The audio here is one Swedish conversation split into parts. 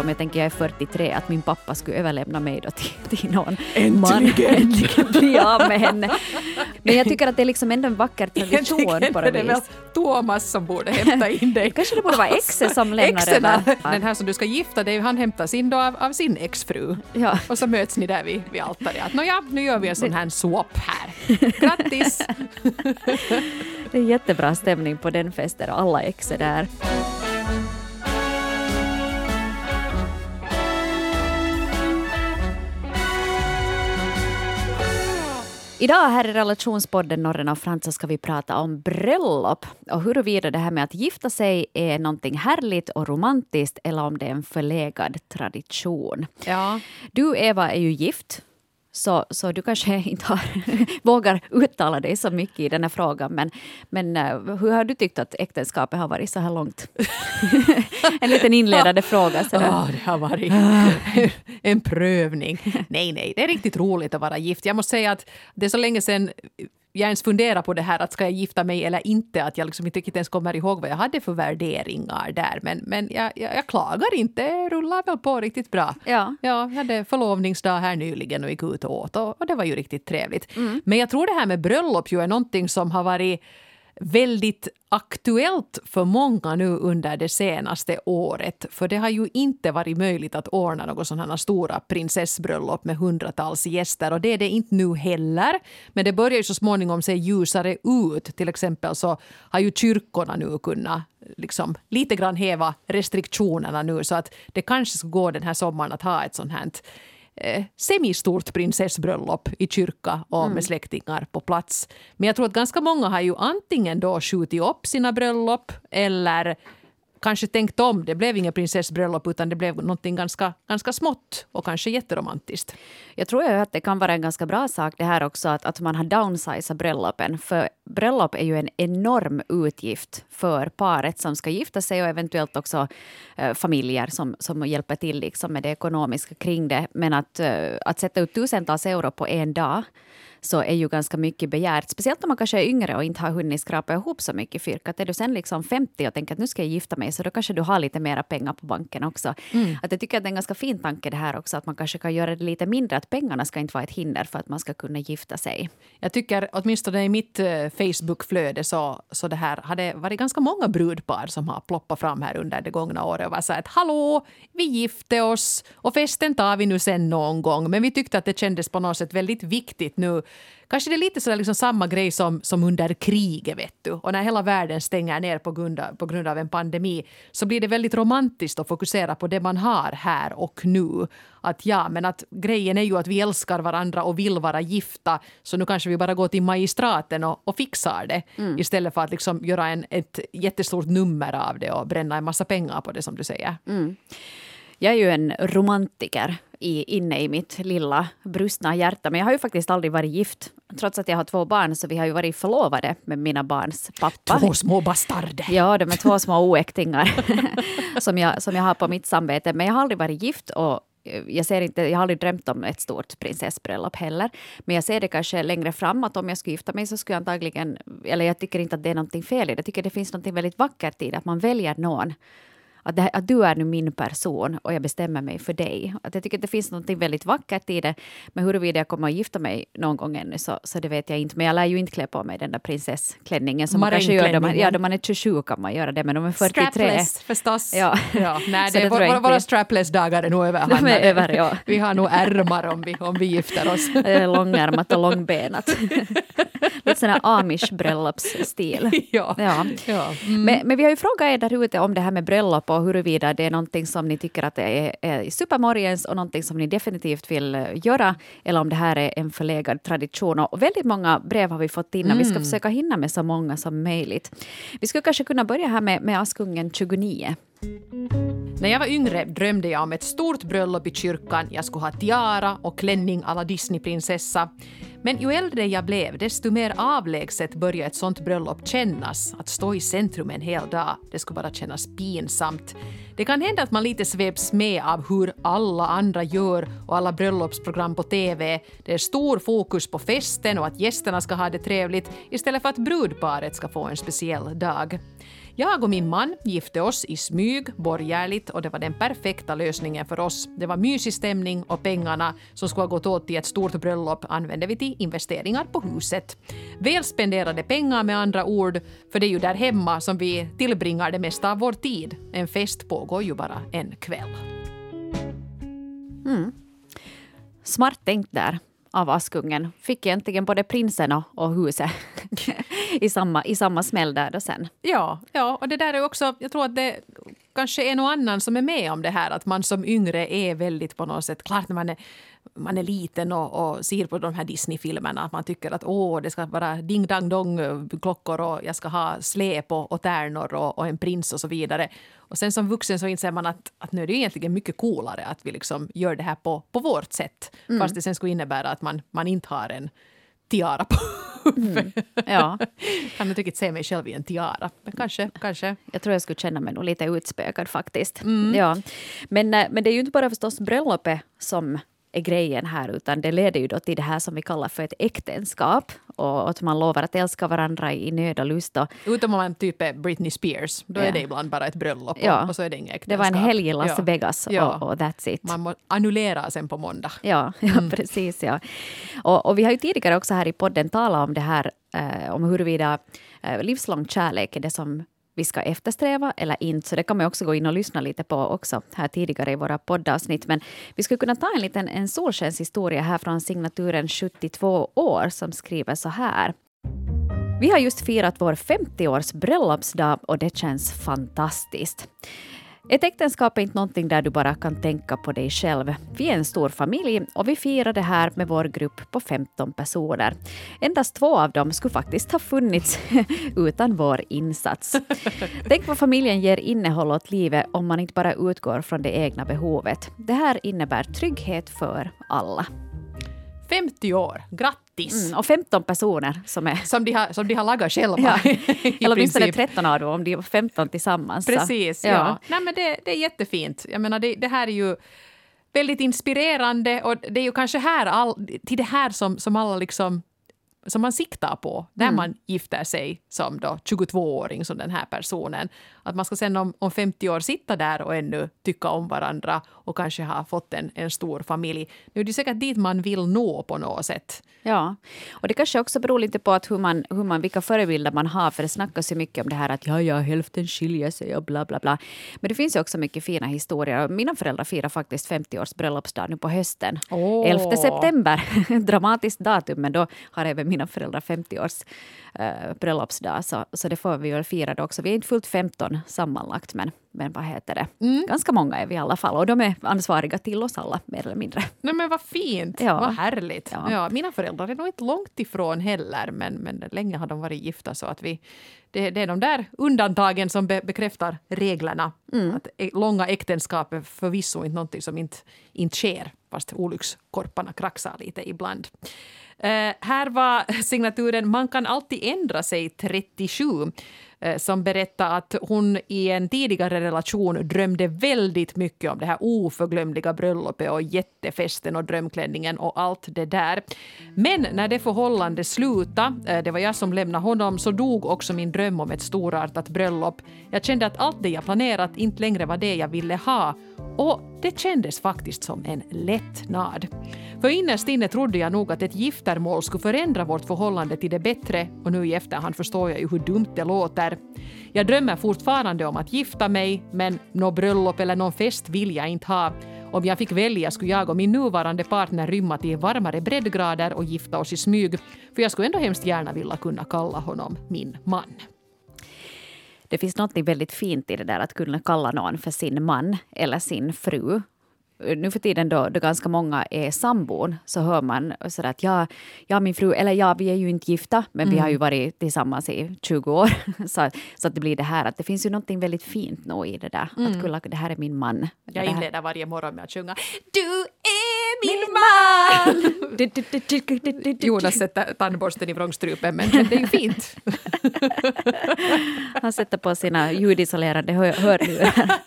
Om jag tänker jag är 43, att min pappa skulle överlämna mig då till, till någon Äntligen! man. Äntligen bli av med henne. Men jag tycker att det är liksom ändå en vacker tradition Egentligen på något det väl vis. Thomas som borde hämta in dig. Kanske det borde vara exet som lämnar Exerna. Den här som du ska gifta dig, han hämtas in då av, av sin exfru. Ja. Och så möts ni där vid, vid altaret. Att, Nåja, nu gör vi en sån här swap här. Grattis! Det är jättebra stämning på den festen och alla ex är där. Idag här i relationspodden Norren och Frans ska vi prata om bröllop och huruvida det här med att gifta sig är någonting härligt och romantiskt eller om det är en förlegad tradition. Ja. Du Eva är ju gift, så, så du kanske inte har, vågar uttala dig så mycket i den här frågan. Men, men eh, hur har du tyckt att äktenskapet har varit så här långt? en liten inledande fråga. Så oh, det har varit en prövning. Nej, nej, det är riktigt roligt att vara gift. Jag måste säga att det är så länge sedan jag ens funderar på det här att ska jag gifta mig eller inte, att jag liksom inte riktigt ens kommer ihåg vad jag hade för värderingar där. Men, men jag, jag, jag klagar inte, det rullar väl på riktigt bra. Ja. Ja, jag hade förlovningsdag här nyligen och gick ut och åt och, och det var ju riktigt trevligt. Men jag tror det här med bröllop ju är någonting som har varit väldigt aktuellt för många nu under det senaste året. För det har ju inte varit möjligt att ordna något sådana stora prinsessbröllop med hundratals gäster och det är det inte nu heller. Men det börjar ju så småningom se ljusare ut. Till exempel så har ju kyrkorna nu kunnat liksom lite grann häva restriktionerna nu så att det kanske ska gå den här sommaren att ha ett sånt här eh, semistort prinsessbröllop i kyrka och med släktingar på plats. Men jag tror att ganska många har ju antingen då skjutit upp sina bröllop eller kanske tänkt om. Det blev inget prinsessbröllop utan det blev någonting ganska, ganska smått och kanske jätteromantiskt. Jag tror ju att det kan vara en ganska bra sak det här också att, att man har downsizat bröllopen. För bröllop är ju en enorm utgift för paret som ska gifta sig och eventuellt också eh, familjer som, som hjälper till liksom med det ekonomiska kring det. Men att, eh, att sätta ut tusentals euro på en dag så är ju ganska mycket begärt. Speciellt om man kanske är yngre och inte har hunnit skrapa ihop så mycket fyrkat. Är du sen liksom 50 och tänker att nu ska jag gifta mig så då kanske du har lite mera pengar på banken också. Att jag tycker att det är en ganska fin tanke det här också att man kanske kan göra det lite mindre. Att pengarna ska inte vara ett hinder för att man ska kunna gifta sig. Jag tycker åtminstone i mitt eh, Facebookflöde så, så det här har det varit ganska många brudpar som har ploppat fram här under det gångna året och var så här att hallå, vi gifte oss och festen tar vi nu sen någon gång. Men vi tyckte att det kändes på något sätt väldigt viktigt nu. Kanske det är lite så liksom samma grej som, som under kriget vet du. Och när hela världen stänger ner på grund, av, på grund av en pandemi så blir det väldigt romantiskt att fokusera på det man har här och nu. Att ja, men att grejen är ju att vi älskar varandra och vill vara gifta så nu kanske vi bara går till magistraten och, och fixar det istället för att liksom göra en, ett jättestort nummer av det och bränna en massa pengar på det som du säger. Jag är ju en romantiker i, inne i mitt lilla brustna hjärta. Men jag har ju faktiskt aldrig varit gift. Trots att jag har två barn så vi har ju varit förlovade med mina barns pappa. Två små bastarder! Ja, de är två små oäktingar som, jag, som jag har på mitt samvete. Men jag har aldrig varit gift och eh, jag, ser inte, jag har aldrig drömt om ett stort prinsessbröllop heller. Men jag ser det kanske längre fram att om jag skulle gifta mig så skulle jag antagligen... Eller jag tycker inte att det är någonting fel i det. Jag tycker det finns någonting väldigt vackert i det. Att man väljer någon att, det, att du är nu min person och jag bestämmer mig för dig. Att jag tycker att det finns något väldigt vackert i det. Men huruvida jag kommer att gifta mig någon gång ännu så, så det vet jag inte. Men jag lär ju inte klä på mig den där prinsessklänningen som man kanske gör då man, ja, då man är 27 kan man göra det. Men om man är 43... Strapless förstås. Ja. Ja, nej, det, det våra, våra strapless-dagar är nog över. De är Hanna. över, ja. Vi har nog ärmar om vi, om vi gifter oss. Eh, Långärmat och långbenat. Lite sån här amish-bröllopsstil. ja. Ja. Ja. Mm. Men, men vi har ju frågat er där ute om det här med bröllop och huruvida det är någonting som ni tycker att är, är supermorgens och någonting som ni definitivt vill eh, göra eller om det här är en förlegad tradition. Och väldigt många brev har vi fått in och vi ska försöka hinna med så många som möjligt. Vi skulle kanske kunna börja här med, med Askungen 29. När jag var yngre drömde jag om ett stort bröllop i kyrkan. Jag skulle ha tiara och klänning alla Disneyprinsessa. Men ju äldre jag blev, desto mer avlägset började ett sånt bröllop kännas. Att stå i centrum en hel dag, det skulle bara kännas pinsamt. Det kan hända att man lite sveps med av hur alla andra gör och alla bröllopsprogram på TV. Det är stor fokus på festen och att gästerna ska ha det trevligt istället för att brudparet ska få en speciell dag. Jag och min man gifte oss i smyg, borgerligt och det var den perfekta lösningen för oss. Det var mysig stämning och pengarna som skulle ha gått åt till ett stort bröllop använde vi till investeringar på huset. Väl spenderade pengar med andra ord, för det är ju där hemma som vi tillbringar det mesta av vår tid. En fest pågår ju bara en kväll. Mm. Smart tänkt där av Askungen. Fick egentligen både prinsen och, och huset i, samma, i samma smäll där då sen. Ja, ja, och det där är också, jag tror att det kanske är någon annan som är med om det här, att man som yngre är väldigt på något sätt, klart när man är man är liten och, och ser på de här Disney-filmerna att man tycker att åh, det ska vara ding dang dong klockor och jag ska ha släp och, och tärnor och, och, en prins och så vidare. Och sen som vuxen så inser man att, att nu är det egentligen mycket coolare att vi liksom gör det här på, på vårt sätt. Mm. Fast det sen skulle innebära att man, man inte har en tiara på mm. Ja. kan inte riktigt se mig själv i en tiara. Men kanske, kanske. Jag tror jag skulle känna mig nog lite utspökad faktiskt. Mm. Ja. Men, eh, men det är ju inte bara förstås bröllopet som är grejen här, utan det leder ju då till det här som vi kallar för ett äktenskap och att man lovar att älska varandra i nöd och lust. Och, Utom om man typ är Britney Spears, då ja. är det ibland bara ett bröllop ja. och så är det inget äktenskap. Det var en helg i Las ja. Vegas ja. Och, och, that's it. Man må annullera sen på måndag. Ja, ja mm. precis. Ja. Och, och, vi har ju tidigare också här i podden talat om det här, eh, om huruvida eh, livslång kärlek är det som vi ska eftersträva eller inte. Så det kan man också gå in och lyssna lite på också här tidigare i våra poddavsnitt. Men vi skulle kunna ta en liten en solskenshistoria här från signaturen 72 år som skriver så här. Vi har just firat vår 50-års bröllopsdag och det känns fantastiskt. Ett äktenskap är inte någonting där du bara kan tänka på dig själv. Vi är en stor familj och vi firar det här med vår grupp på 15 personer. Endast två av dem skulle faktiskt ha funnits utan vår insats. Tänk vad familjen ger innehåll åt livet om man inte bara utgår från det egna behovet. Det här innebär trygghet för alla. 50 år, grattis! Mm, och 15 personer som är... Som de har, som de har lagat själva. Ja. Eller åtminstone 13 av dem, om de är 15 tillsammans. Precis, ja. ja. Nej, men det, det är jättefint. Jag menar, det, det här är ju väldigt inspirerande och det är ju kanske här all, till det här som, som alla liksom som man siktar på när mm. man gifter sig som då 22-åring som den här personen. Att man ska sen om, om 50 år sitta där och ännu tycka om varandra och kanske ha fått en, en stor familj. Nu är det säkert dit man vill nå på något sätt. Ja, och det kanske också beror lite på att hur man, hur man, vilka förebilder man har. För det snackas ju mycket om det här att ja, ja, hälften skiljer sig och bla, bla, bla. Men det finns ju också mycket fina historier. Mina föräldrar firar faktiskt 50-års bröllopsdag nu på hösten. Oh. 11 september. Dramatiskt datum, men då har även mina föräldrar 50-års eh, bröllopsdag. Så, så det får vi väl fira då också. Vi är inte fullt 15 sammanlagt, men, men vad heter det? Mm. Ganska många är vi i alla fall. Och de är ansvariga till oss alla, mer eller mindre. Nej, men vad fint! Ja. Vad härligt! Ja. ja. mina föräldrar är nog inte långt ifrån heller, men, men länge har de varit gifta. så att vi det, det är de där undantagen som be, bekräftar reglerna. Mm. Att långa äktenskap är förvisso inte någonting som inte, inte sker fast olyckskorparna kraxar lite ibland. Eh, här var signaturen Man kan alltid ändra sig 37 eh, som berättade att hon i en tidigare relation drömde väldigt mycket om det här oförglömliga bröllopet och jättefesten och drömklänningen och allt det där. Men när det förhållandet slutade, eh, det var jag som lämnade honom, så dog också min dröm om ett storartat bröllop. Jag kände att allt det jag planerat inte längre var det jag ville ha och det kändes faktiskt som en lättnad. För innerst inne trodde jag nog att ett giftermål skulle förändra vårt förhållande till det bättre och nu i efterhand förstår jag ju hur dumt det låter. Jag drömmer fortfarande om att gifta mig men något bröllop eller någon fest vill jag inte ha. Om jag fick välja skulle jag och min nuvarande partner rymma till varmare breddgrader och gifta oss i smyg för jag skulle ändå hemskt gärna vilja kunna kalla honom min man det finns något väldigt fint i det där att kunna kalla någon för sin man eller sin fru. Nu för tiden då, då ganska många är sambon så hör man sådär att ja, ja, min fru, eller ja, vi är ju inte gifta men mm. vi har ju mm. varit tillsammans i 20 år. så, så att det blir det här att det finns ju något väldigt fint nog i det där. Mm. Att kunna, det här är min man. Jag inleder varje morgon med att sjunga Du min, man! Jonas sätter tandborsten i vrångstrupen, men, det är ju fint. Han sätter på sina ljudisolerande hör hörlurar.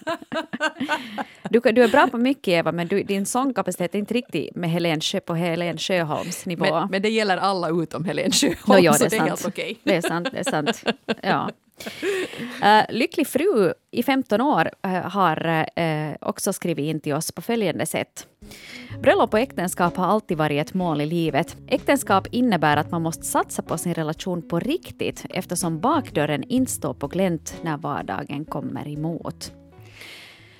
Du, du är bra på mycket Eva, men du, din sångkapacitet är inte riktigt med Helen på Helen Sjöholms nivå. Men, men det gäller alla utom Helen Sjöholm, no, ja, så det är, det är sant. helt okej. Det är sant. Det är sant. Ja. Uh, lycklig fru i 15 år uh, har uh, också skrivit in till oss på följande sätt. Bröllop och äktenskap har alltid varit ett mål i livet. Äktenskap innebär att man måste satsa på sin relation på riktigt eftersom bakdörren inte står på glänt när vardagen kommer emot.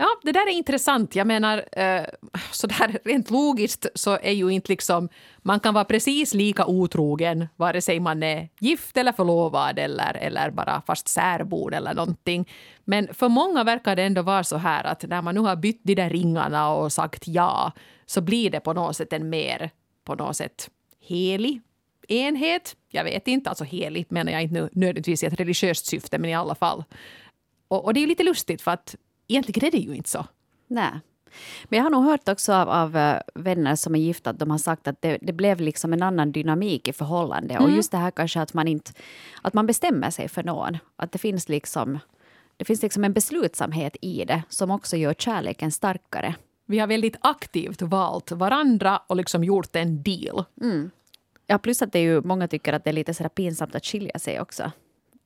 Ja, det där är intressant. Jag menar, eh, så där rent logiskt så är ju inte liksom... Man kan vara precis lika otrogen vare sig man är gift eller förlovad eller, eller bara fast särbord eller någonting. Men för många verkar det ändå vara så här att när man nu har bytt de där ringarna och sagt ja så blir det på något sätt en mer, på något sätt, helig enhet. Jag vet inte, alltså helig menar jag inte nu nödvändigtvis i ett religiöst syfte, men i alla fall. Och, och det är ju lite lustigt för att egentligen är det ju inte så. Nej. Men jag har nog hört också av, av uh, vänner som är gifta att de har sagt att det, det blev liksom en annan dynamik i förhållande. Mm. Och just det här kanske att man inte att man bestämmer sig för någon. Att det finns liksom det finns liksom en beslutsamhet i det som också gör kärleken starkare. Vi har väldigt aktivt valt varandra och liksom gjort en deal. Mm. Ja, plus att det är ju, många tycker att det är lite så pinsamt att skilja sig också.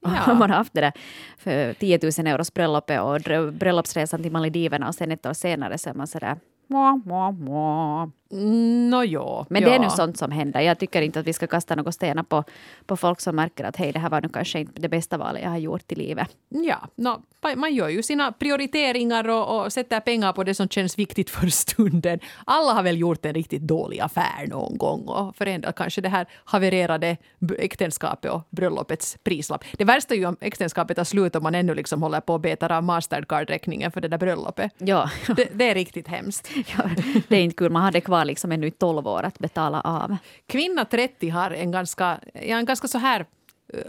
Ja. Man har haft det där för 10 000 euros bröllopet och bröllopsresan till Maldiverna och sen ett år senare så är man sådär Mwah, mwah, mwah. No, ja, Men ja. det är nu sånt som händer. Jag tycker inte att vi ska kasta några stenar på, på folk som märker att hej, det här var nu kanske inte det bästa valet jag har gjort i livet. Ja, no, man gör ju sina prioriteringar och, och sätter pengar på det som känns viktigt för stunden. Alla har väl gjort en riktigt dålig affär någon gång och förändrat kanske det här havererade äktenskapet och bröllopets prislapp. Det värsta är ju om äktenskapet tar slut och man ännu liksom håller på och betar av Mastercard-räkningen för det där bröllopet. Ja. Det, det är riktigt hemskt. Ja, det är inte kul. Man har det var liksom ännu i 12 år att betala av. Kvinna 30 har en ganska, ja, en ganska så här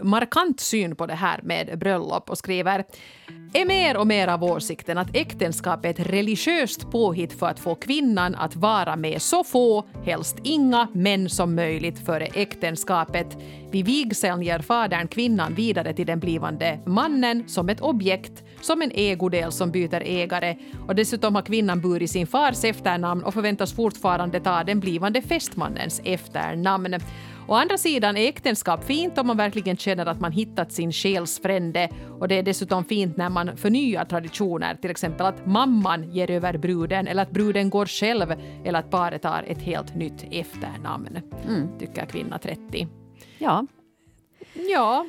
markant syn på det här med bröllop och skriver är mer och mer av åsikten att äktenskap är ett religiöst påhitt för att få kvinnan att vara med så få, helst inga, män som möjligt före äktenskapet. Vid vigseln ger fadern kvinnan vidare till den blivande mannen som ett objekt, som en ägodel som byter ägare och dessutom har kvinnan burit sin fars efternamn och förväntas fortfarande ta den blivande fästmannens efternamn. Å andra sidan är äktenskap fint om man verkligen känner att man hittat sin själsfrände och det är dessutom fint när man förnyar traditioner, till exempel att mamman ger över bruden eller att bruden går själv eller att paret tar ett helt nytt efternamn, mm. tycker kvinna 30. Ja. Ja.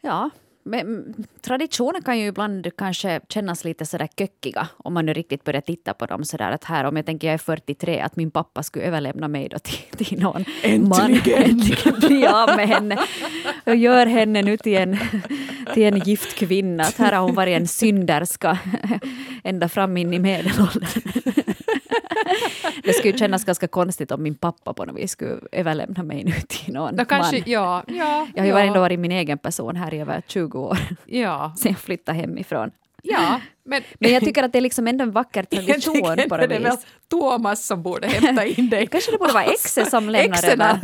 Ja, men traditioner kan ju ibland kanske kännas lite sådär kökiga om man nu riktigt börjar titta på dem sådär att här om jag tänker jag är 43 att min pappa skulle överlämna mig då till, till någon Äntligen! man. Äntligen bli av med henne och gör henne nu till en, till en gift kvinna. Att här har hon varit en synderska ända fram in i medelåldern. Det skulle kännas ganska konstigt om min pappa på något vis skulle överlämna mig nu till någon Då kanske, man. ja, ja, Jag har ju ja, ändå varit min egen person här i över 20 år ja, sen jag flyttade hemifrån. ja, men, Men jag tycker att det är liksom ändå en vacker tradition på något vis. Thomas som borde hämta in dig. Kanske det borde vara exet som lämnar Exerna.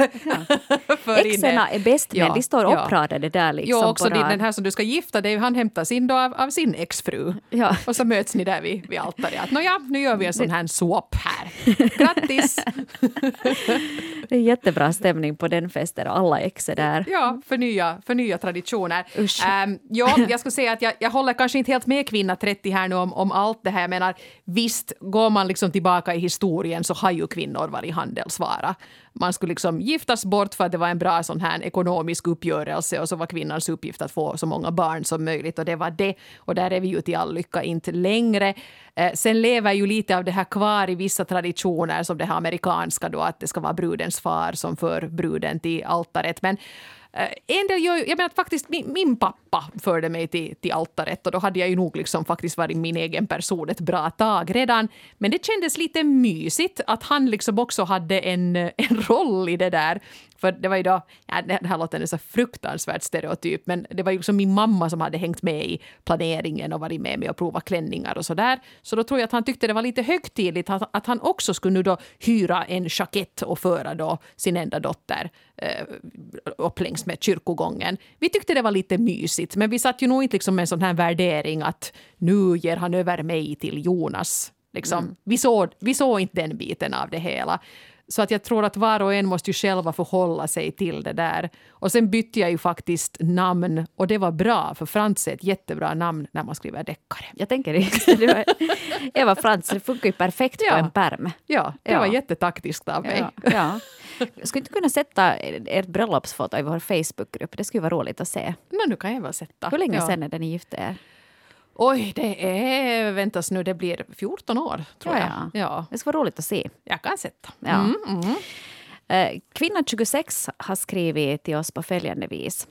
Ja. Exerna är bäst men Ja, de står ja. uppradade där liksom. Jo, också din, den här som du ska gifta dig, han hämtas in då av, av sin exfru. Ja. Och så möts ni där vid, vid altaret. Att, Nåja, nu gör vi en sån här swap här. Grattis! Det är jättebra stämning på den festen och alla ex är där. Ja, för nya, för nya traditioner. Um, ja, jag skulle säga att jag, jag håller kanske inte helt med kvinna 30 här nu om, om allt det här. Jag menar, visst, går man liksom tillbaka i historien så har ju kvinnor varit handelsvara. Man skulle liksom giftas bort för att det var en bra sån här ekonomisk uppgörelse och så var kvinnans uppgift att få så många barn som möjligt och det var det. Och där är vi ju till all lycka inte längre. Eh, sen lever ju lite av det här kvar i vissa traditioner som det här amerikanska då att det ska vara brudens far som för bruden till altaret. Men Eh, en del gör jag menar faktiskt min, min pappa förde mig till, till altaret och då hade jag ju nog liksom faktiskt varit min egen person ett bra tag redan. Men det kändes lite mysigt att han liksom också hade en, en roll i det där. För det var ju då, ja, det här låter så fruktansvärt stereotyp, men det var ju liksom min mamma som hade hängt med i planeringen och varit med mig och provat klänningar och så där. Så då tror jag att han tyckte det var lite högtidligt att, att han också skulle nu då hyra en jackett och föra då sin enda dotter eh, upp längs med kyrkogången. Vi tyckte det var lite mysigt, men vi satt ju nog inte liksom med en sån här värdering att nu ger han över mig till Jonas. Liksom. Mm. Vi, såg, vi såg inte den biten av det hela. Så att jag tror att var och en måste ju själva förhålla sig till det där. Och sen bytte jag ju faktiskt namn och det var bra för Frans är ett jättebra namn när man skriver deckare. Jag tänker det. Eva Frans, det funkar ju perfekt ja. på en perm. Ja, det ja. var jättetaktiskt av mig. Ja, ja. Jag skulle inte kunna sätta ert bröllopsfoto i vår Facebookgrupp. Det skulle vara roligt att se. No, nu kan jag väl sätta. Hur länge ja. sedan är det ni gifte er? Oj, det är, väntas nu, det blir 14 år tror ja, jag. Ja. Det ska vara roligt att se. Jag kan sätta. Ja. Mm, mm. Eh, kvinna 26 har skrivit till oss på följande vis.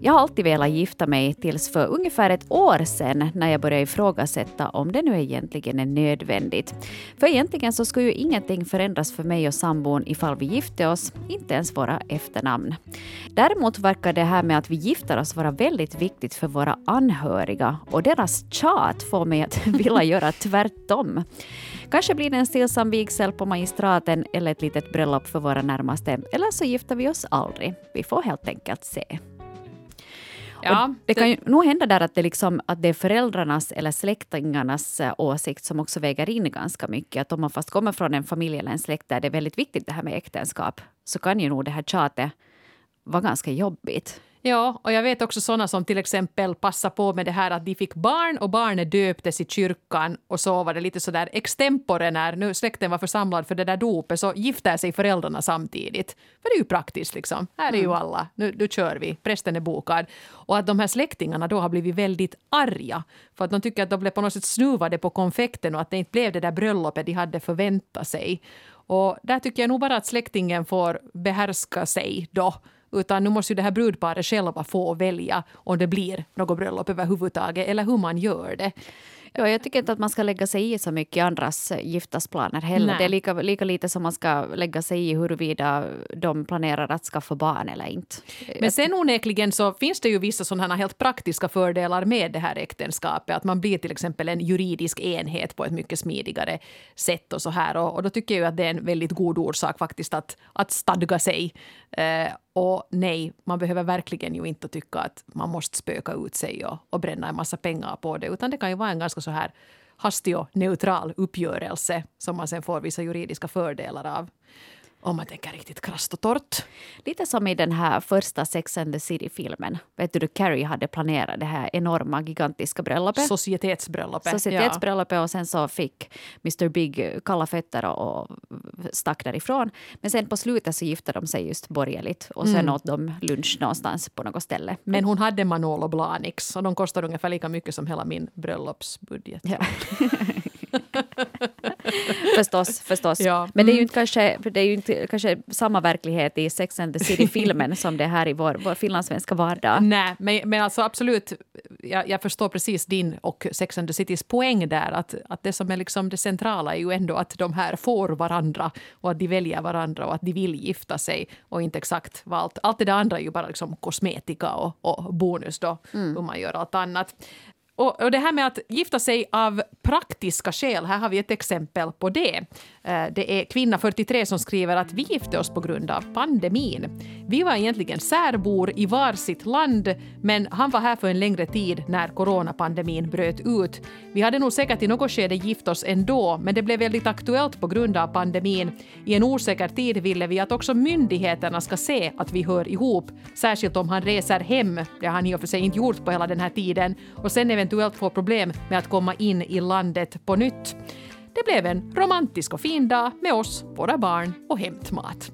Jag har alltid velat gifta mig tills för ungefär ett år sedan när jag började ifrågasätta om det nu egentligen är nödvändigt. För egentligen så skulle ju ingenting förändras för mig och sambon ifall vi gifte oss, inte ens våra efternamn. Däremot verkar det här med att vi gifter oss vara väldigt viktigt för våra anhöriga och deras tjat får mig att vilja göra tvärtom. Kanske blir det en stillsam vigsel på magistraten eller ett litet bröllop för våra närmaste, eller så gifter vi oss aldrig. Vi får helt enkelt se. Ja, det, det kan ju nog hända där att det, liksom, att det är föräldrarnas eller släktingarnas eh, åsikt som också väger in ganska mycket. Att om man fast kommer från en familj eller en släkt där det är väldigt viktigt det här med äktenskap så kan ju nog det här tjatet vara ganska jobbigt. Ja, och jag vet också sådana som till exempel passar på med det här att de fick barn och barnet döptes i kyrkan och så var det lite sådär extempore när nu släkten var församlad för det där dopet så gifter sig föräldrarna samtidigt. För det är ju praktiskt liksom. Här är ju mm. alla. Nu, nu kör vi. Prästen är bokad. Och att de här släktingarna då har blivit väldigt arga för att de tycker att de blev på något sätt snuvade på konfekten och att det inte blev det där bröllopet de hade förväntat sig. Och där tycker jag nog bara att släktingen får behärska sig då utan nu måste ju det här brudparet själva få välja om det blir något bröllop överhuvudtaget eller hur man gör det. Ja, jag tycker inte att man ska lägga sig i så mycket andras giftasplaner heller. Nej. Det är lika, lika lite som man ska lägga sig i huruvida de planerar att skaffa barn eller inte. Men sen onekligen så finns det ju vissa sådana helt praktiska fördelar med det här äktenskapet. Att man blir till exempel en juridisk enhet på ett mycket smidigare sätt och så här. Och, och då tycker jag att det är en väldigt god orsak faktiskt att, att stadga sig. Eh, och nej, man behöver verkligen ju inte tycka att man måste spöka ut sig och, och bränna en massa pengar på det. Utan det kan ju vara en ganska så här hastig och neutral uppgörelse som man sen får vissa juridiska fördelar av. Om man tänker riktigt krasst och torrt. Lite som i den här första Sex and the City-filmen. Vet du, Carrie hade planerat det här enorma, gigantiska bröllopet. Societetsbröllopet. Societetsbröllopet ja. och sen så fick Mr Big kalla fötter och, och stack därifrån. Men sen på slutet så gifte de sig just borgerligt och sen mm. åt de lunch någonstans på något ställe. Men hon hade Manolo Blahniks och de kostade ungefär lika mycket som hela min bröllopsbudget. Ja. förstås, förstås. Ja. Men det är ju mm. inte kanske, det är ju inte kanske samma verklighet i Sex and the City-filmen som det är här i vår, vår finlandssvenska vardag. Nej, men, men alltså absolut, jag, jag, förstår precis din och Sex and the Citys poäng där. Att, att det som är liksom det centrala är ju ändå att de här får varandra och att de väljer varandra och att de vill gifta sig och inte exakt vad allt. Allt det där andra är ju bara liksom kosmetika och, och bonus då, mm. hur man gör allt annat. Och, och, det här med att gifta sig av praktiska skäl, här har vi ett exempel på det. Eh, det är kvinna 43 som skriver att vi gifte oss på grund av pandemin. Vi var egentligen särbor i varsitt land, men han var här för en längre tid när coronapandemin bröt ut. Vi hade nog säkert i något skede gift oss ändå, men det blev väldigt aktuellt på grund av pandemin. I en osäker tid ville vi att också myndigheterna ska se att vi hör ihop, särskilt om han reser hem. Det har han i och för sig inte gjort på hela den här tiden. Och sen eventuellt få problem med att komma in i landet på nytt. Det blev en romantisk och fin dag med oss, våra barn och hämtmat.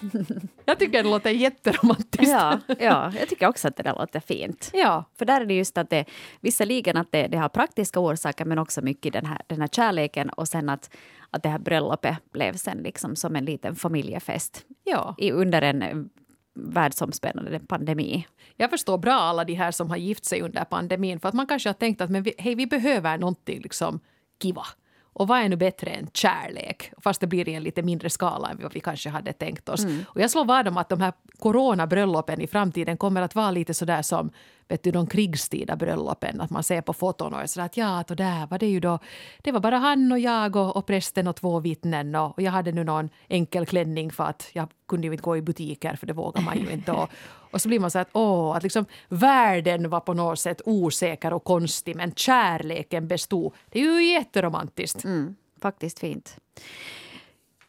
Jag tycker det låter jätteromantiskt. Ja, ja, jag tycker också att det där låter fint. Ja. För där är det just att det, visserligen att det, det har praktiska orsaker men också mycket den här, den här kärleken och sen att, att det här bröllopet blev sen liksom som en liten familjefest. Ja. I, under en världsomspännande pandemi. Jag förstår bra alla de här som har gift sig under pandemin för att man kanske har tänkt att men vi, hej, vi behöver någonting liksom kiva Och vad är nu bättre än kärlek? Fast det blir i en lite mindre skala än vad vi kanske hade tänkt oss. Mm. Och jag slår vad om att de här coronabröllopen i framtiden kommer att vara lite sådär som vet du, de krigstida bröllopen. Att man ser på foton och är sådär att ja, och där var det ju då. Det var bara han och jag och, och prästen och två vittnen och, och jag hade nu någon enkel klänning för att jag kunde ju inte gå i butiker för det vågar man ju inte. Och, och så blir man så att åh, att liksom världen var på något sätt osäker och konstig men kärleken bestod. Det är ju jätteromantiskt. Mm, faktiskt fint.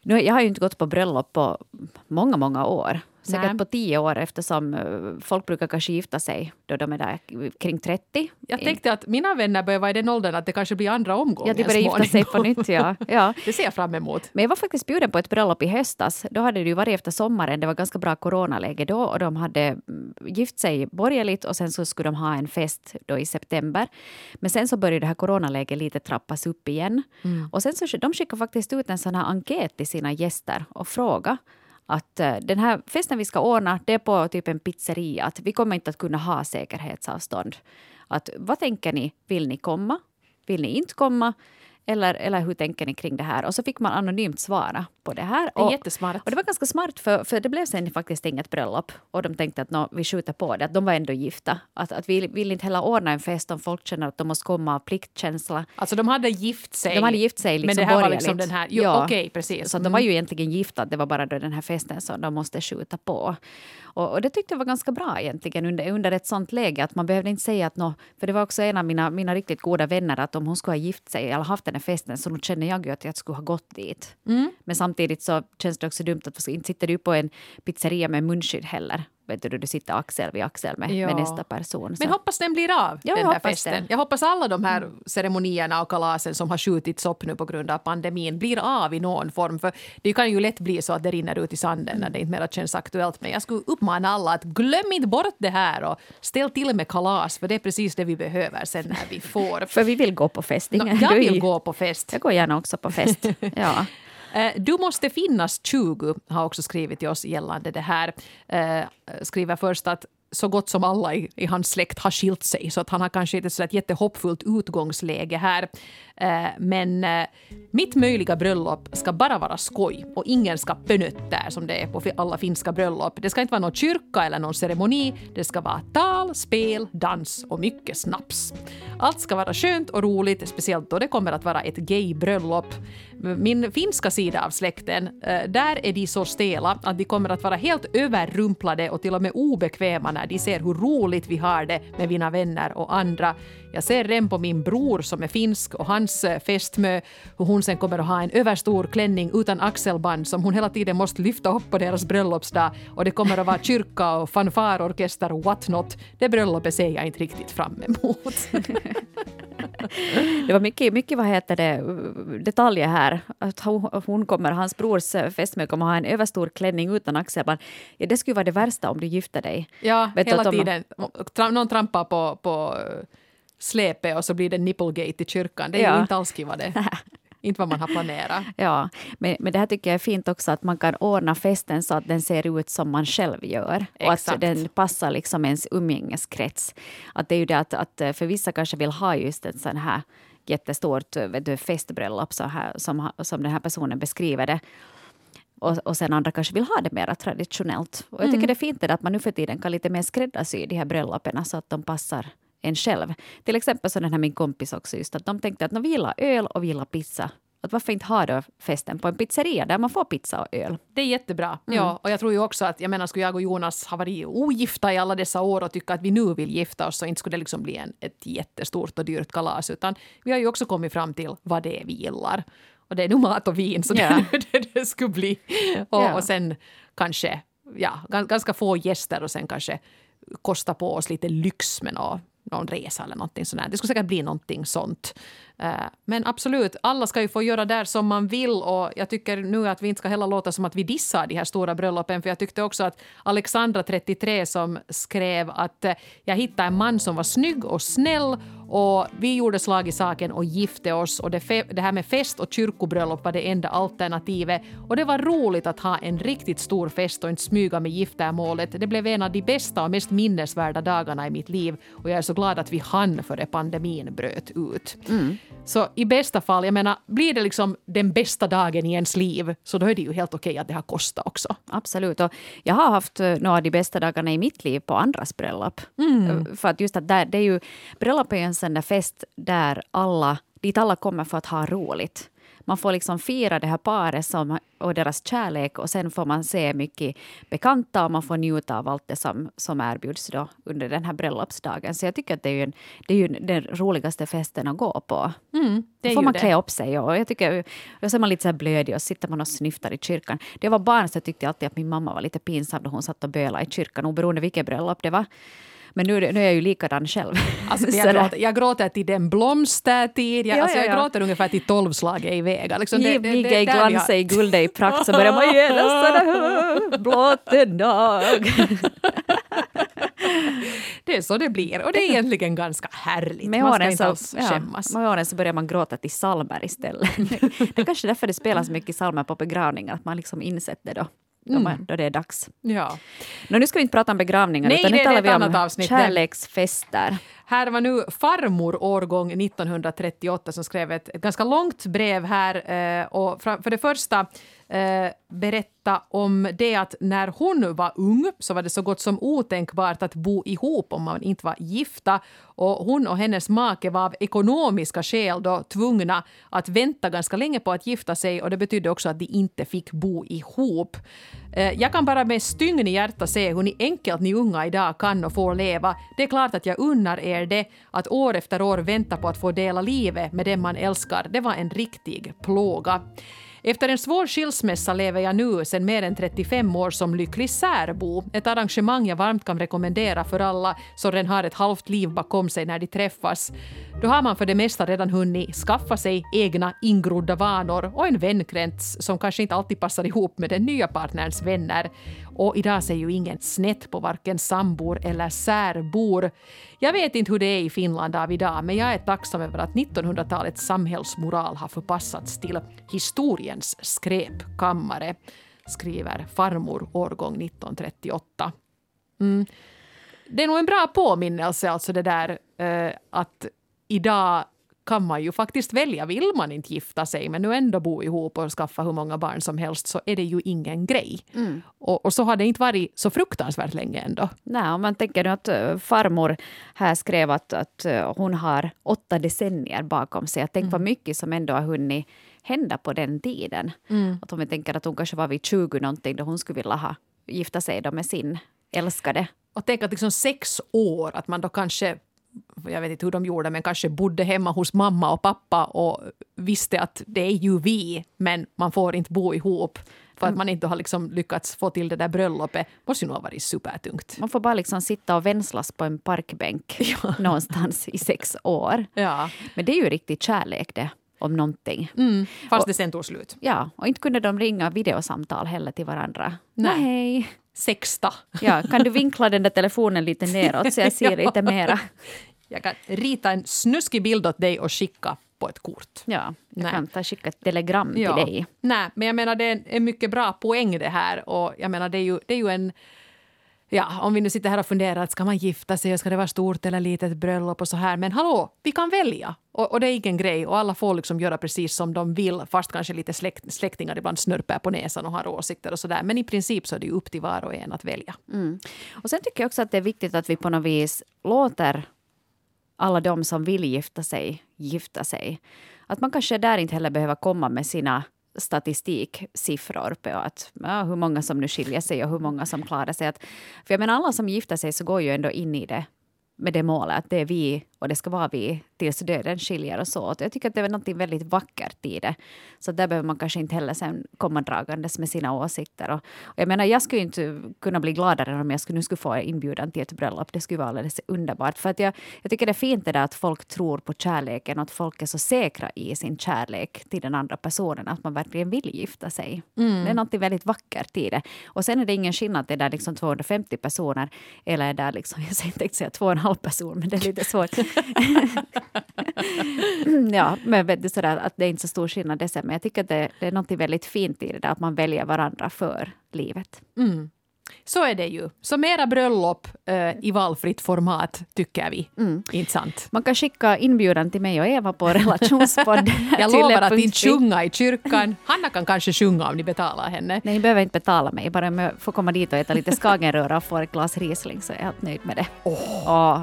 Nu, jag har ju inte gått på bröllop på många, många år. Säkert Nej. på tio år eftersom eh, folk brukar kanske gifta sig då de är där kring 30. Jag tänkte att mina vänner börjar vara i den åldern att det kanske blir andra omgången. Ja, de börjar gifta sig på nytt. Ja. ja. Det ser jag fram emot. Men jag var faktiskt bjuden på ett bröllop i höstas. Då hade det ju varit efter sommaren. Det var ganska bra coronaläge då och de hade mm, gift sig borgerligt och sen så skulle de ha en fest då i september. Men sen så började det här coronaläget lite trappas upp igen. Mm. Och sen så de skickade faktiskt ut en sån här enkät till sina gäster och frågade att eh, den här festen vi ska ordna, det är på typ en pizzeria. Att vi kommer inte att kunna ha säkerhetsavstånd. Att, vad tänker ni? Vill ni komma? Vill ni inte komma? Eller, eller hur tänker ni kring det här? Och så fick man anonymt svara på det här. Och, jättesmart. Och det var ganska smart för, för det blev sen faktiskt inget bröllop. Och de tänkte att no, vi skjuter på det, att de var ändå gifta. Att, att vi vill inte heller ordna en fest om folk känner att de måste komma av pliktkänsla. Alltså de hade gift sig? De hade gift sig liksom Men det här var liksom den här, jo, ja. okej okay, precis. Så de var ju mm. egentligen gifta, det var bara då den här festen som de måste skjuta på. Och, och, det tyckte jag var ganska bra egentligen under, under ett sånt läge. Att man behövde inte säga att no, för det var också en av mina, mina riktigt goda vänner att om hon skulle ha gift sig eller haft den här festen så nu känner jag ju att jag skulle ha gått dit. Mm. Men samtidigt så känns det också dumt att inte sitter du på en pizzeria med munskydd heller vet du, du sitter axel vid axel med, med nästa person. Så. Men hoppas den blir av, ja, den där festen. Det. Jag hoppas alla de här ceremonierna och kalasen som har skjutits upp nu på grund av pandemin blir av i någon form. För det kan ju lätt bli så att det rinner ut i sanden när det inte mer känns aktuellt. Men jag skulle uppmana alla att glöm inte bort det här och ställ till med kalas för det är precis det vi behöver sen när vi får. för vi vill gå på fest. No, jag vill gå på fest. Jag går gärna också på fest. ja. Eh, du måste finnas 20, har också skrivit till oss gällande det här. Eh, skriver först att så gott som alla i, i, hans släkt har skilt sig så att han har kanske inte ett jättehoppfullt utgångsläge här. Eh, men eh, mitt möjliga bröllop ska bara vara skoj och ingen ska pönötter som det är på alla finska bröllop. Det ska inte vara någon kyrka eller någon ceremoni. Det ska vara tal, spel, dans och mycket snaps. Allt ska vara skönt och roligt, speciellt då det kommer att vara ett gay-bröllop. Min finska sida av släkten, eh, där är de så stela att de kommer att vara helt överrumplade och till och med obekväma när de ser hur roligt vi har det med mina vänner och andra. Jag ser redan på min bror som är finsk och hans eh, fästmö hur hon sen kommer att ha en överstor klänning utan axelband som hon hela tiden måste lyfta upp på deras bröllopsdag och det kommer att vara kyrka och fanfarorkester och what not. Det bröllopet ser jag inte riktigt fram emot. det var mycket, mycket vad heter det, detaljer här. Att hon kommer, hans brors fästmö kommer ha en överstor klänning utan axelband. Ja, det skulle vara det värsta om du gifter dig. Ja, Vet hela tiden. Någon trampar på, på släpet och så blir det nipplegate i kyrkan. Det är ja. ju inte alls kiva det. inte vad man har planerat. Ja, men, men det här tycker jag är fint också att man kan ordna festen så att den ser ut som man själv gör. Exakt. Och att den passar liksom ens umgängeskrets. Att det är ju det att, att för vissa kanske vill ha just en sån här jättestort vet du, festbröllop så här, som, som den här personen beskriver det. Och, och sen andra kanske vill ha det mer traditionellt. Och jag tycker mm. det är fint att man nu för tiden kan lite mer skräddarsy de här bröllopen så att de passar en själv. Till exempel så den här min kompis också just att de tänkte att vi gillar öl och vi gillar pizza. Att varför inte ha då festen på en pizzeria där man får pizza och öl? Det är jättebra. Mm. Ja, och jag tror ju också att, jag menar, skulle jag och Jonas ha varit ogifta i alla dessa år och tycka att vi nu vill gifta oss så inte skulle det liksom bli en, ett jättestort och dyrt kalas utan vi har ju också kommit fram till vad det är vi gillar. Och det är nog mat och vin så yeah. det, det skulle bli. Och, yeah. och sen kanske, ja, ganska få gäster och sen kanske kosta på oss lite lyx med något någon resa eller någonting sånt. Det skulle säkert bli någonting sånt. Eh, men absolut, alla ska ju få göra där som man vill och jag tycker nu att vi inte ska heller låta som att vi dissar de här stora bröllopen för jag tyckte också att Alexandra, 33, som skrev att eh, jag hittade en man som var snygg och snäll och vi gjorde slag i saken och gifte oss och det, fe- det här med fest och kyrkobröllop var det enda alternativet. Och det var roligt att ha en riktigt stor fest och inte smyga med giftermålet. Det blev en av de bästa och mest minnesvärda dagarna i mitt liv och jag är så glad att vi hann före pandemin bröt ut. Så i bästa fall, jag menar, blir det liksom den bästa dagen i ens liv så då är det ju helt okej att det har kostat också. Absolut. Och jag har haft eh, några av de bästa dagarna i mitt liv på andras bröllop. Eh, För att just att där, det är ju, bröllop är en sån där fest där alla, dit alla kommer för att ha roligt. Man får liksom fira det här paret som, och deras kärlek och sen får man se mycket bekanta och man får njuta av allt det som, som erbjuds då under den här bröllopsdagen. Så jag tycker att det är ju, en, det är ju den roligaste festen att gå på. det är Då får man det. klä upp sig och jag tycker, och så är man lite så här blödig och sitter man och snyftar i kyrkan. När jag var barn så tyckte jag alltid att min mamma var lite pinsam då hon satt och bölade i kyrkan oberoende vilket bröllop det var. Men nu, nu är jag ju likadan själv. Alltså, jag, gråter, jag gråter till den blomstertid. Jag, Ja, alltså, ja, jag ja. gråter ungefär till tolvslaget i Vega. Liksom, i där glans, i guld, i prakt så börjar man genast blott en dag. Det är så det blir. Och det är egentligen ganska härligt. Med man ska inte så, alls ja, skämmas. med åren så börjar man gråta till psalmer istället. det är kanske därför det spelas mycket psalmer på begravningar, att man liksom insett det då. Man, då det är dags. Ja. Nå, nu ska vi inte prata om begravningar, Nej, utan nu talar vi om avsnitt. kärleksfester. Här var nu farmor årgång 1938 som skrev ett, ett ganska långt brev här. Eh, och för det första eh, berätta om det att när hon var ung så var det så gott som otänkbart att bo ihop om man inte var gifta. Och hon och hennes make var av ekonomiska skäl då tvungna att vänta ganska länge på att gifta sig och det betydde också att de inte fick bo ihop. Eh, jag kan bara med stygn i hjärtat se hur ni enkelt ni unga idag kan och får leva. Det är klart att jag unnar er det. Att år efter år vänta på att få dela livet med den man älskar, det var en riktig plåga. Efter en svår skilsmässa lever jag nu sedan mer än 35 år som lycklig särbo. Ett arrangemang jag varmt kan rekommendera för alla som redan har ett halvt liv bakom sig när de träffas. Då har man för det mesta redan hunnit skaffa sig egna ingrodda vanor och en vänkrets som kanske inte alltid passar ihop med den nya partnerns vänner. Och idag ser ju ingen snett på varken sambor eller särbor. Jag vet inte hur det är i Finland av idag men jag är tacksam över att 1900-talets samhällsmoral har förpassats till historiens skräpkammare, skriver farmor årgång 1938. Mm. Det är nog en bra påminnelse alltså det där eh, att idag kan man ju faktiskt välja. Vill man inte gifta sig men nu ändå bo ihop och skaffa hur många barn som helst så är det ju ingen grej. Och, och så har det inte varit så fruktansvärt länge ändå. Nej, om man tänker nu att eh, farmor här skrev att, att eh, hon har åtta decennier bakom sig. Jag tänker vad mycket som ändå har hunnit hända på den tiden. Att om vi tänker att hon kanske var vid 20 någonting då hon skulle vilja ha, gifta sig då med sin älskade. Och tänk att liksom sex år, att man då kanske jag vet inte hur de gjorde, men kanske bodde hemma hos mamma och pappa och visste att det är ju vi, men man får inte bo ihop för att man inte har liksom lyckats få till det där bröllopet. måste ju nog ha varit supertungt. Man får bara liksom sitta och vänslas på en parkbänk någonstans i sex år. Ja. Men det är ju riktigt kärlek det, om någonting. Mm, fast det sen tog slut. Ja, och inte kunde de ringa videosamtal heller till varandra. Nej. Nej. Sexta. Ja, kan du vinkla den där telefonen lite neråt så jag ser Ja. lite mera? Jag kan rita en snuskig bild åt dig och skicka på ett kort. Ja, jag Nej. kan ta skicka ett telegram till dig. Nej, men jag menar det är en, en mycket bra poäng det här. Och jag menar det är ju, det är ju en... Ja, om vi nu sitter här och funderar, ska man gifta sig, ska det vara stort eller litet bröllop och så här. Men hallå, vi kan välja. Och, och det är ingen grej. Och alla får liksom göra precis som de vill. Fast kanske lite släkt, släktingar ibland snörper på näsan och har åsikter och så där. Men i princip så är det ju upp till var och en att välja. Mm. Och sen tycker jag också att det är viktigt att vi på något vis låter alla de som vill gifta sig, gifta sig. Att man kanske där inte heller behöver komma med sina statistiksiffror på att, ja, hur många som nu skiljer sig och hur många som klarar sig. Att, för jag menar, alla som gifter sig så går ju ändå in i det med det målet att det är vi och det ska vara vi tills döden skiljer oss åt. Jag tycker att det är något väldigt vackert i det. Så där behöver man kanske inte heller sen komma dragandes med sina åsikter. Och, och jag menar, jag skulle inte kunna bli gladare om jag skulle, nu skulle få inbjudan till ett bröllop. Det skulle vara alldeles underbart. För att jag, jag tycker det är fint det där att folk tror på kärleken och att folk är så säkra i sin kärlek till den andra personen att man verkligen vill gifta sig. Det är något väldigt vackert i det. Och sen är det ingen skillnad, det är där liksom 250 personer eller är där liksom, jag tänkte säga två och en halv person, men det är lite svårt. ja, men vet du sådär att det är inte så stor skillnad det sen, men jag tycker att det, det är något väldigt fint i det där att man väljer varandra för livet. Mm. Så är det ju. Så mera bröllop eh, i valfritt format, tycker vi. Mm. Inte sant? Man kan skicka inbjudan till mig och Eva på relationspodden. Jag lovar att inte sjunga i kyrkan. Hanna kan kanske sjunga om ni betalar henne. Nej, ni behöver inte betala mig. Bara om jag får komma dit och äta lite skagenröra och få ett glas Riesling så är jag helt nöjd med det. Oh. Oh.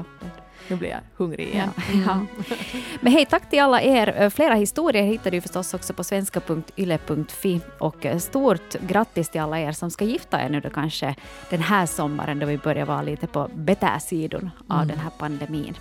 Nu blir jag hungrig igen. Ja, ja. Men hej, tack till alla er. Flera historier hittar du förstås också på svenska.yle.fi. Och stort grattis till alla er som ska gifta er nu då kanske den här sommaren då vi börjar vara lite på betäsidan av mm. den här pandemin.